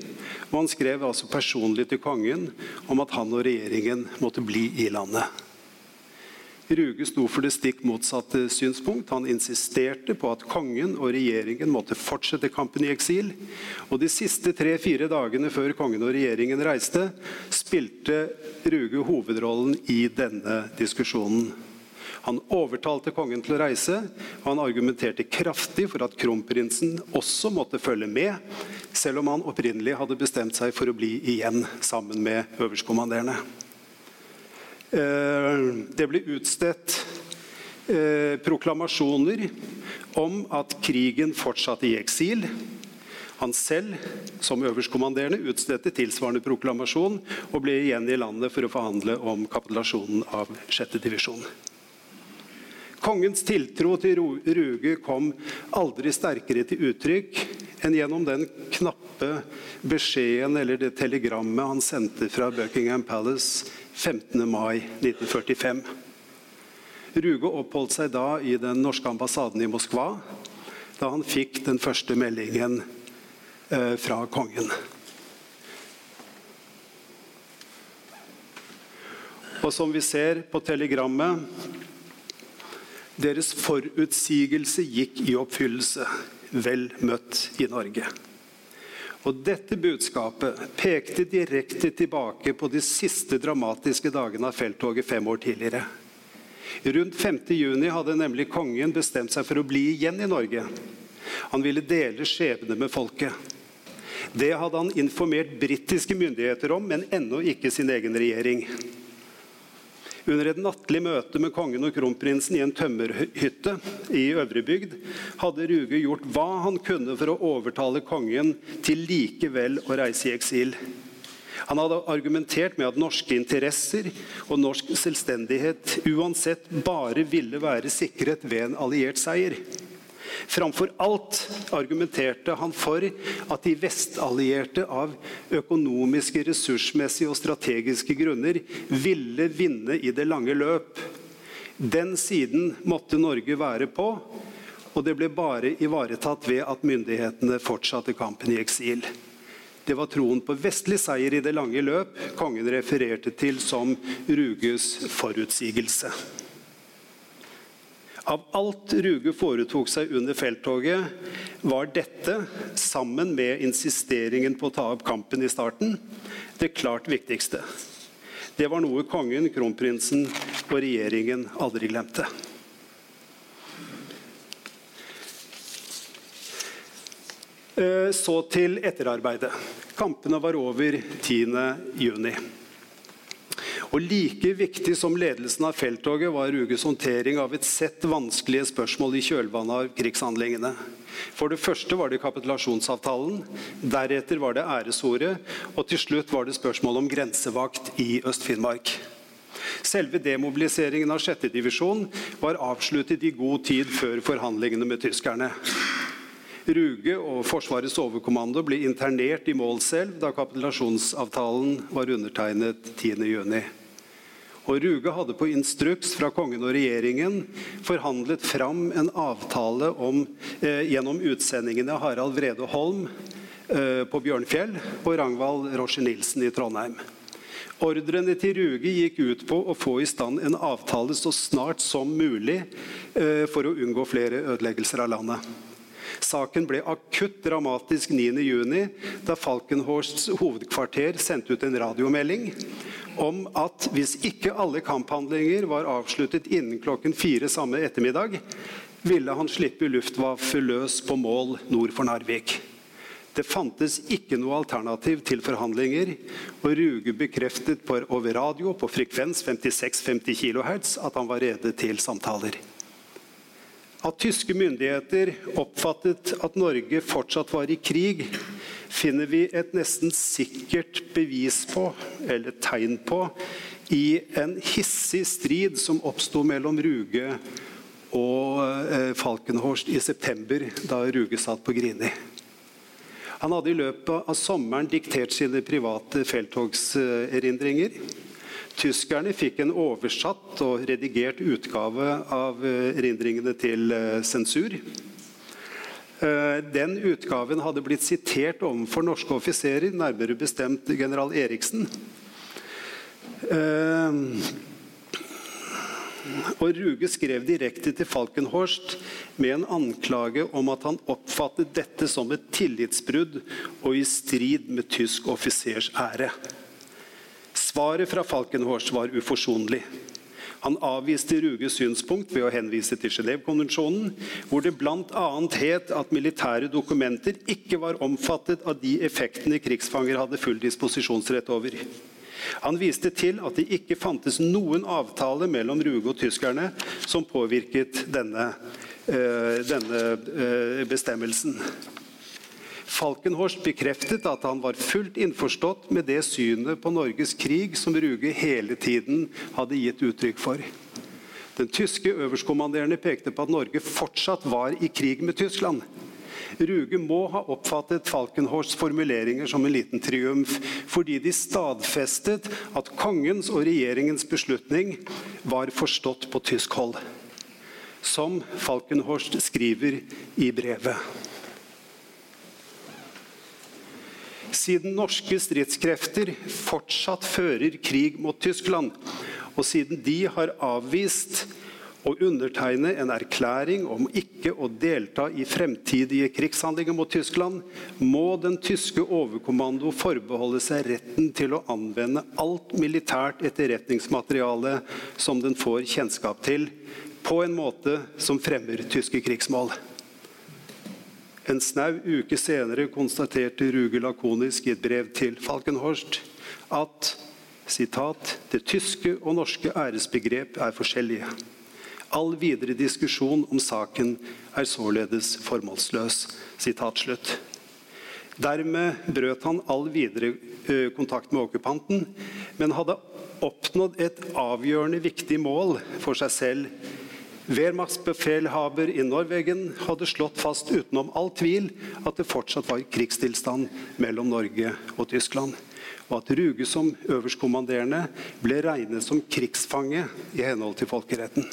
og Han skrev altså personlig til kongen om at han og regjeringen måtte bli i landet. Ruge sto for det stikk motsatte synspunkt. Han insisterte på at kongen og regjeringen måtte fortsette kampen i eksil. Og De siste tre-fire dagene før kongen og regjeringen reiste, spilte Ruge hovedrollen i denne diskusjonen. Han overtalte kongen til å reise, og han argumenterte kraftig for at kronprinsen også måtte følge med, selv om han opprinnelig hadde bestemt seg for å bli igjen sammen med øverstkommanderende. Eh, det ble utstedt eh, proklamasjoner om at krigen fortsatte i eksil. Han selv, som øverstkommanderende, utstedte tilsvarende proklamasjon og ble igjen i landet for å forhandle om kapitulasjonen av 6. divisjon. Kongens tiltro til Ruge kom aldri sterkere til uttrykk enn gjennom den knappe beskjeden eller det telegrammet han sendte fra Buckingham Palace 15. mai 1945. Ruge oppholdt seg da i den norske ambassaden i Moskva da han fikk den første meldingen eh, fra kongen. Og som vi ser på telegrammet Deres forutsigelse gikk i oppfyllelse. Vel møtt i Norge. Og Dette budskapet pekte direkte tilbake på de siste dramatiske dagene av felttoget fem år tidligere. Rundt 5.6 hadde nemlig kongen bestemt seg for å bli igjen i Norge. Han ville dele skjebne med folket. Det hadde han informert britiske myndigheter om, men ennå ikke sin egen regjering. Under et nattlig møte med kongen og kronprinsen i en tømmerhytte i Øvrebygd hadde Ruge gjort hva han kunne for å overtale kongen til likevel å reise i eksil. Han hadde argumentert med at norske interesser og norsk selvstendighet uansett bare ville være sikret ved en alliert seier. Framfor alt argumenterte han for at de vestallierte av økonomiske, ressursmessige og strategiske grunner ville vinne i det lange løp. Den siden måtte Norge være på, og det ble bare ivaretatt ved at myndighetene fortsatte kampen i eksil. Det var troen på vestlig seier i det lange løp kongen refererte til som Ruges forutsigelse. Av alt Ruge foretok seg under felttoget, var dette, sammen med insisteringen på å ta opp kampen i starten, det klart viktigste. Det var noe kongen, kronprinsen og regjeringen aldri glemte. Eh, så til etterarbeidet. Kampene var over 10.6. Og Like viktig som ledelsen av felttoget var Ruges håndtering av et sett vanskelige spørsmål i kjølvannet av krigshandlingene. For det første var det kapitulasjonsavtalen, deretter var det æresordet, og til slutt var det spørsmål om grensevakt i Øst-Finnmark. Selve demobiliseringen av 6. divisjon var avsluttet i god tid før forhandlingene med tyskerne. Ruge og Forsvarets overkommando ble internert i Målselv da kapitulasjonsavtalen var undertegnet 10.6. Og Ruge hadde på instruks fra kongen og regjeringen forhandlet fram en avtale om, eh, gjennom utsendingene Harald Vrede Holm eh, på Bjørnfjell og Rangvald Rosje Nilsen i Trondheim. Ordrene til Ruge gikk ut på å få i stand en avtale så snart som mulig eh, for å unngå flere ødeleggelser av landet. Saken ble akutt dramatisk 9.6, da Falkenhorsts hovedkvarter sendte ut en radiomelding om at hvis ikke alle kamphandlinger var avsluttet innen klokken fire samme ettermiddag, ville han slippe Luftwaffe løs på mål nord for Narvik. Det fantes ikke noe alternativ til forhandlinger, og Ruge bekreftet over radio på frekvens 56-50 kHz at han var rede til samtaler. At tyske myndigheter oppfattet at Norge fortsatt var i krig, finner vi et nesten sikkert bevis på, eller tegn på, i en hissig strid som oppsto mellom Ruge og eh, Falkenhorst i september, da Ruge satt på Grini. Han hadde i løpet av sommeren diktert sine private felttogserindringer. Tyskerne fikk en oversatt og redigert utgave av eh, erindringene til eh, sensur. Eh, den utgaven hadde blitt sitert overfor norske offiserer, nærmere bestemt general Eriksen. Og Ruge skrev direkte til Falkenhorst med en anklage om at han oppfattet dette som et tillitsbrudd og i strid med tysk offisers ære. Svaret fra Falkenhorst var uforsonlig. Han avviste Ruges synspunkt ved å henvise til Genévekonvensjonen, hvor det bl.a. het at militære dokumenter ikke var omfattet av de effektene krigsfanger hadde full disposisjonsrett over. Han viste til at det ikke fantes noen avtale mellom Ruge og tyskerne som påvirket denne, øh, denne øh, bestemmelsen. Falkenhorst bekreftet at han var fullt innforstått med det synet på Norges krig som Ruge hele tiden hadde gitt uttrykk for. Den tyske øverstkommanderende pekte på at Norge fortsatt var i krig med Tyskland. Ruge må ha oppfattet Falkenhorsts formuleringer som en liten triumf, fordi de stadfestet at kongens og regjeringens beslutning var forstått på tysk hold. Som Falkenhorst skriver i brevet. Siden norske stridskrefter fortsatt fører krig mot Tyskland, og siden de har avvist å undertegne en erklæring om ikke å delta i fremtidige krigshandlinger mot Tyskland, må den tyske overkommando forbeholde seg retten til å anvende alt militært etterretningsmateriale som den får kjennskap til, på en måte som fremmer tyske krigsmål. En snau uke senere konstaterte Ruge lakonisk i et brev til Falkenhorst at citat, det tyske og norske æresbegrep er forskjellige. All videre diskusjon om saken er således formålsløs. Dermed brøt han all videre kontakt med okkupanten, men hadde oppnådd et avgjørende viktig mål for seg selv Wehrmachtsbefehlhaber i Norwegen hadde slått fast utenom all tvil at det fortsatt var krigstilstand mellom Norge og Tyskland. Og at Ruge som øverstkommanderende ble regnet som krigsfange i henhold til folkeretten.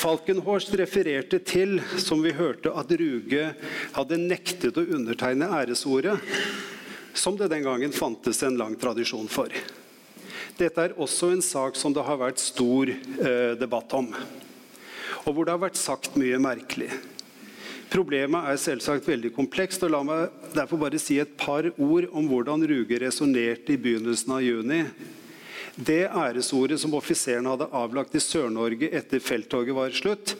Falkenhorst refererte til som vi hørte, at Ruge hadde nektet å undertegne æresordet, som det den gangen fantes en lang tradisjon for. Dette er også en sak som det har vært stor eh, debatt om, og hvor det har vært sagt mye merkelig. Problemet er selvsagt veldig komplekst, og la meg derfor bare si et par ord om hvordan Ruge resonnerte i begynnelsen av juni det æresordet som offiserene hadde avlagt i Sør-Norge etter felttoget var slutt,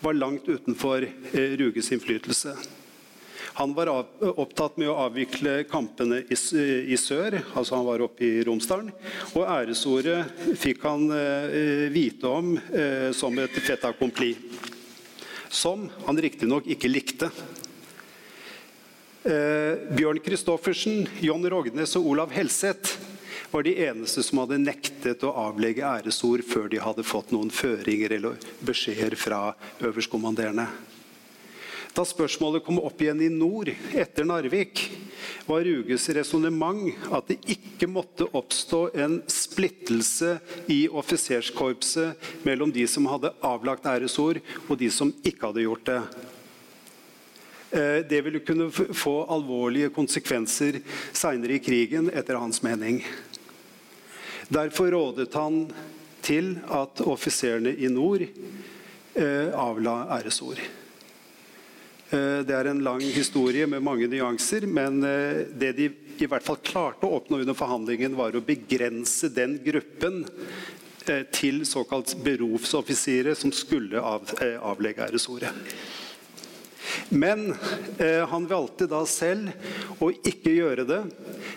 var langt utenfor eh, Ruges innflytelse. Han var opptatt med å avvikle kampene i, i, sør, altså han var oppe i Romsdalen. Og æresordet fikk han eh, vite om eh, som et fait accompli. Som han riktignok ikke likte. Eh, Bjørn Christoffersen, John Rognes og Olav Helseth var de eneste som hadde nektet å avlegge æresord før de hadde fått noen føringer eller beskjeder fra øverstkommanderende. Da spørsmålet kom opp igjen i nord etter Narvik, var Ruges resonnement at det ikke måtte oppstå en splittelse i offiserskorpset mellom de som hadde avlagt æresord, og de som ikke hadde gjort det. Eh, det ville kunne få alvorlige konsekvenser seinere i krigen, etter hans mening. Derfor rådet han til at offiserene i nord eh, avla æresord. Eh, det er en lang historie med mange nyanser, men eh, det de i hvert fall klarte å oppnå under forhandlingen, var å begrense den gruppen til såkalt berufsoffiserer som skulle avlegge æresordet. Men eh, han valgte da selv å ikke gjøre det,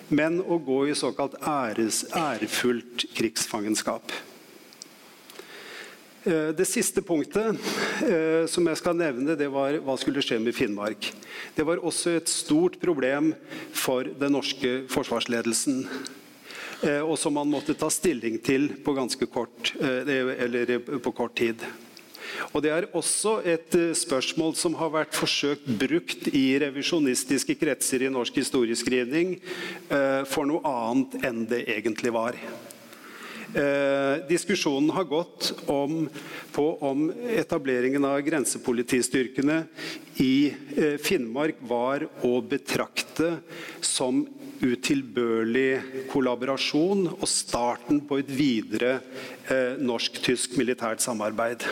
men å gå i såkalt æres, ærefullt krigsfangenskap. Eh, det siste punktet eh, som jeg skal nevne, det var hva skulle skje med Finnmark. Det var også et stort problem for den norske forsvarsledelsen. Eh, og som man måtte ta stilling til på, kort, på kort tid. Og Det er også et spørsmål som har vært forsøkt brukt i revisjonistiske kretser i norsk historieskrivning for noe annet enn det egentlig var. Eh, diskusjonen har gått om, på om etableringen av grensepolitistyrkene i eh, Finnmark var å betrakte som utilbørlig kollaborasjon og starten på et videre eh, norsk-tysk militært samarbeid.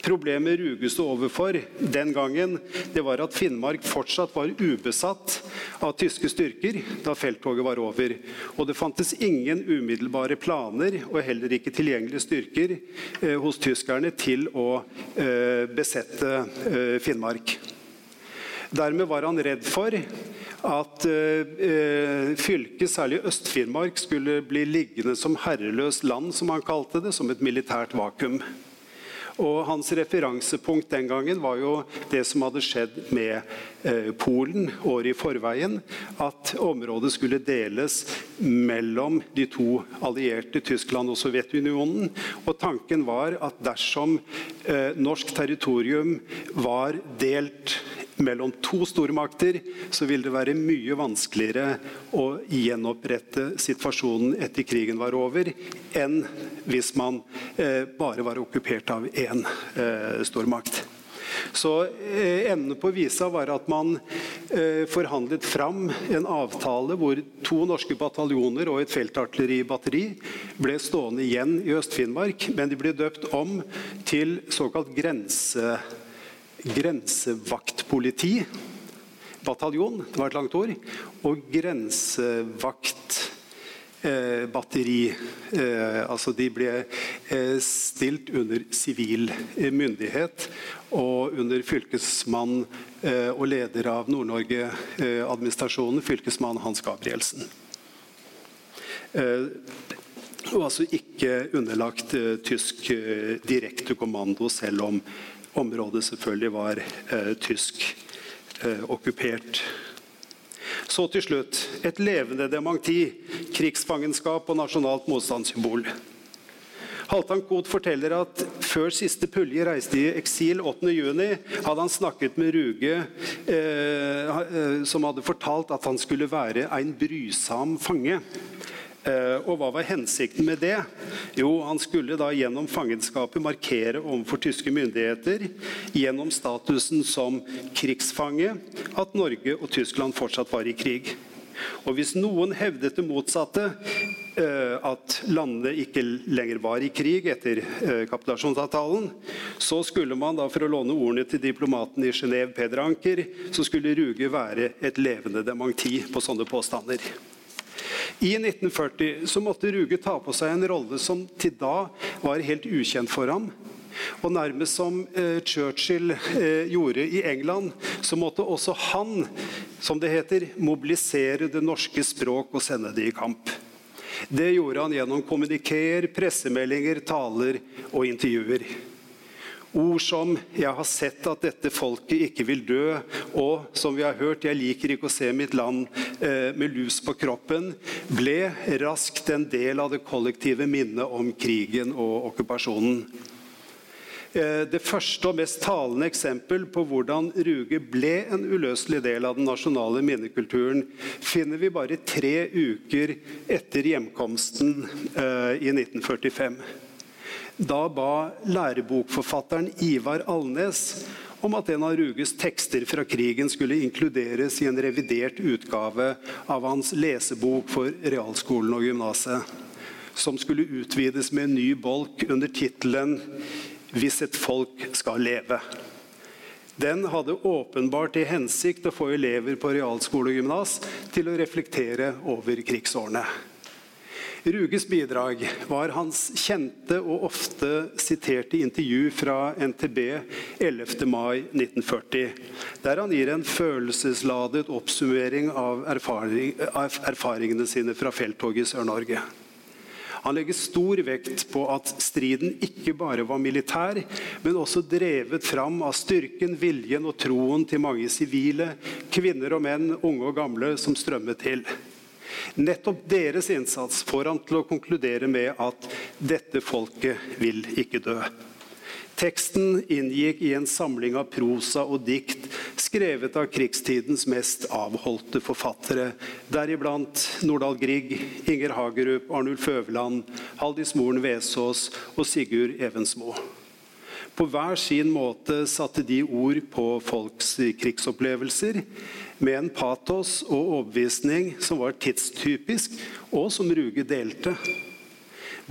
Problemet Ruge sto overfor den gangen, det var at Finnmark fortsatt var ubesatt av tyske styrker da felttoget var over. Og det fantes ingen umiddelbare planer og heller ikke tilgjengelige styrker eh, hos tyskerne til å eh, besette eh, Finnmark. Dermed var han redd for at eh, fylket, særlig Øst-Finnmark, skulle bli liggende som herreløst land, som han kalte det, som et militært vakuum. Og hans referansepunkt den gangen var jo det som hadde skjedd med eh, Polen året i forveien. At området skulle deles mellom de to allierte, Tyskland og Sovjetunionen. Og tanken var at dersom eh, norsk territorium var delt mellom to stormakter, så vil det være mye vanskeligere å gjenopprette situasjonen etter krigen var over, enn hvis man eh, bare var okkupert av én eh, stormakt. Så eh, Enden på visa var at man eh, forhandlet fram en avtale hvor to norske bataljoner og et feltartilleribatteri ble stående igjen i Øst-Finnmark, men de ble døpt om til såkalt grense grensevaktpoliti. Bataljon, det var et langt ord. Og grensevaktbatteri. Eh, altså de ble eh, stilt under sivil eh, myndighet og under fylkesmann eh, og leder av Nord-Norge-administrasjonen, fylkesmann Hans Gabrielsen. Eh, og altså ikke underlagt eh, tysk direkte kommando, selv om området selvfølgelig var eh, tysk eh, okkupert. Så til slutt et levende dementi, krigsfangenskap og nasjonalt motstandssymbol. Halvdan Koht forteller at før siste pulje reiste i eksil 8.6, hadde han snakket med Ruge, eh, eh, som hadde fortalt at han skulle være en brysam fange. Eh, og hva var hensikten med det? Jo, han skulle da gjennom fangenskapet markere overfor tyske myndigheter gjennom statusen som krigsfange at Norge og Tyskland fortsatt var i krig. Og Hvis noen hevdet det motsatte, eh, at landene ikke lenger var i krig etter eh, kapitulasjonsavtalen, så skulle man da, for å låne ordene til diplomaten i Genéve, Peder Anker, så skulle Ruge være et levende dementi på sånne påstander. I 1940 så måtte Ruge ta på seg en rolle som til da var helt ukjent for ham. Og nærmest som eh, Churchill eh, gjorde i England, så måtte også han, som det heter, mobilisere det norske språk og sende det i kamp. Det gjorde han gjennom kommunikeer, pressemeldinger, taler og intervjuer. Ord som 'jeg har sett at dette folket ikke vil dø', og som vi har hørt 'jeg liker ikke å se mitt land eh, med lus på kroppen', ble raskt en del av det kollektive minnet om krigen og okkupasjonen. Eh, det første og mest talende eksempel på hvordan Ruge ble en uløselig del av den nasjonale minnekulturen, finner vi bare tre uker etter hjemkomsten eh, i 1945. Da ba lærebokforfatteren Ivar Alnes om at en av Ruges tekster fra krigen skulle inkluderes i en revidert utgave av hans lesebok for realskolen og gymnaset, som skulle utvides med en ny bolk under tittelen 'Hvis et folk skal leve'. Den hadde åpenbart til hensikt å få elever på realskole og gymnas til å reflektere over krigsårene. Ruges bidrag var hans kjente og ofte siterte intervju fra NTB 11. mai 1940, der han gir en følelsesladet oppsummering av, erfaring, av erfaringene sine fra felttoget i Sør-Norge. Han legger stor vekt på at striden ikke bare var militær, men også drevet fram av styrken, viljen og troen til mange sivile, kvinner og menn, unge og gamle, som strømmet til. Nettopp deres innsats får han til å konkludere med at 'dette folket vil ikke dø'. Teksten inngikk i en samling av prosa og dikt skrevet av krigstidens mest avholdte forfattere, deriblant Nordahl Grieg, Inger Hagerup, Arnulf Øverland, Haldis Moren Vesaas og Sigurd Evensmo. På hver sin måte satte de ord på folks krigsopplevelser, med en patos og overbevisning som var tidstypisk, og som Ruge delte.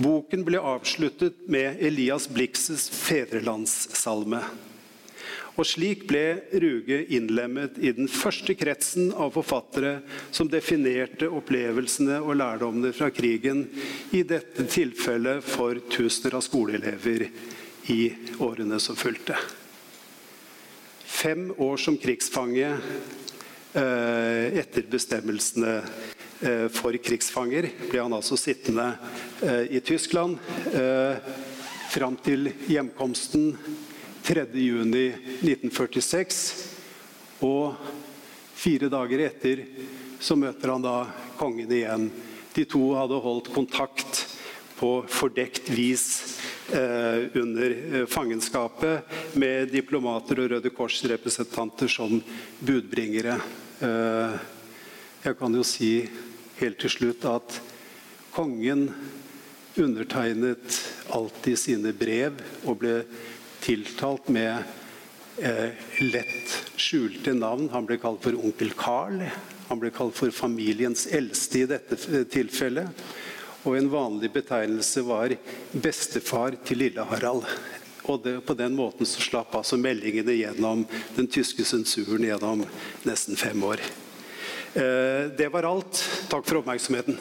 Boken ble avsluttet med Elias Blixes fedrelandssalme. Og Slik ble Ruge innlemmet i den første kretsen av forfattere som definerte opplevelsene og lærdommene fra krigen, i dette tilfellet for tusener av skoleelever i årene som fulgte. Fem år som krigsfange Eh, etter bestemmelsene eh, for krigsfanger ble han altså sittende eh, i Tyskland fram til hjemkomsten 3.6.1946. Og fire dager etter så møter han da kongen igjen. De to hadde holdt kontakt på fordekt vis under eh, fangenskapet med diplomater og Røde Kors-representanter som budbringere. Eh, jeg kan jo si helt til slutt at kongen undertegnet alltid sine brev og ble tiltalt med lett skjulte navn. Han ble kalt for onkel Carl. Han ble kalt for familiens eldste i dette tilfellet. Og en vanlig betegnelse var bestefar til Lille-Harald. Og det, på den måten så slapp altså meldingene gjennom den tyske sensuren gjennom nesten fem år. Eh, det var alt. Takk for oppmerksomheten.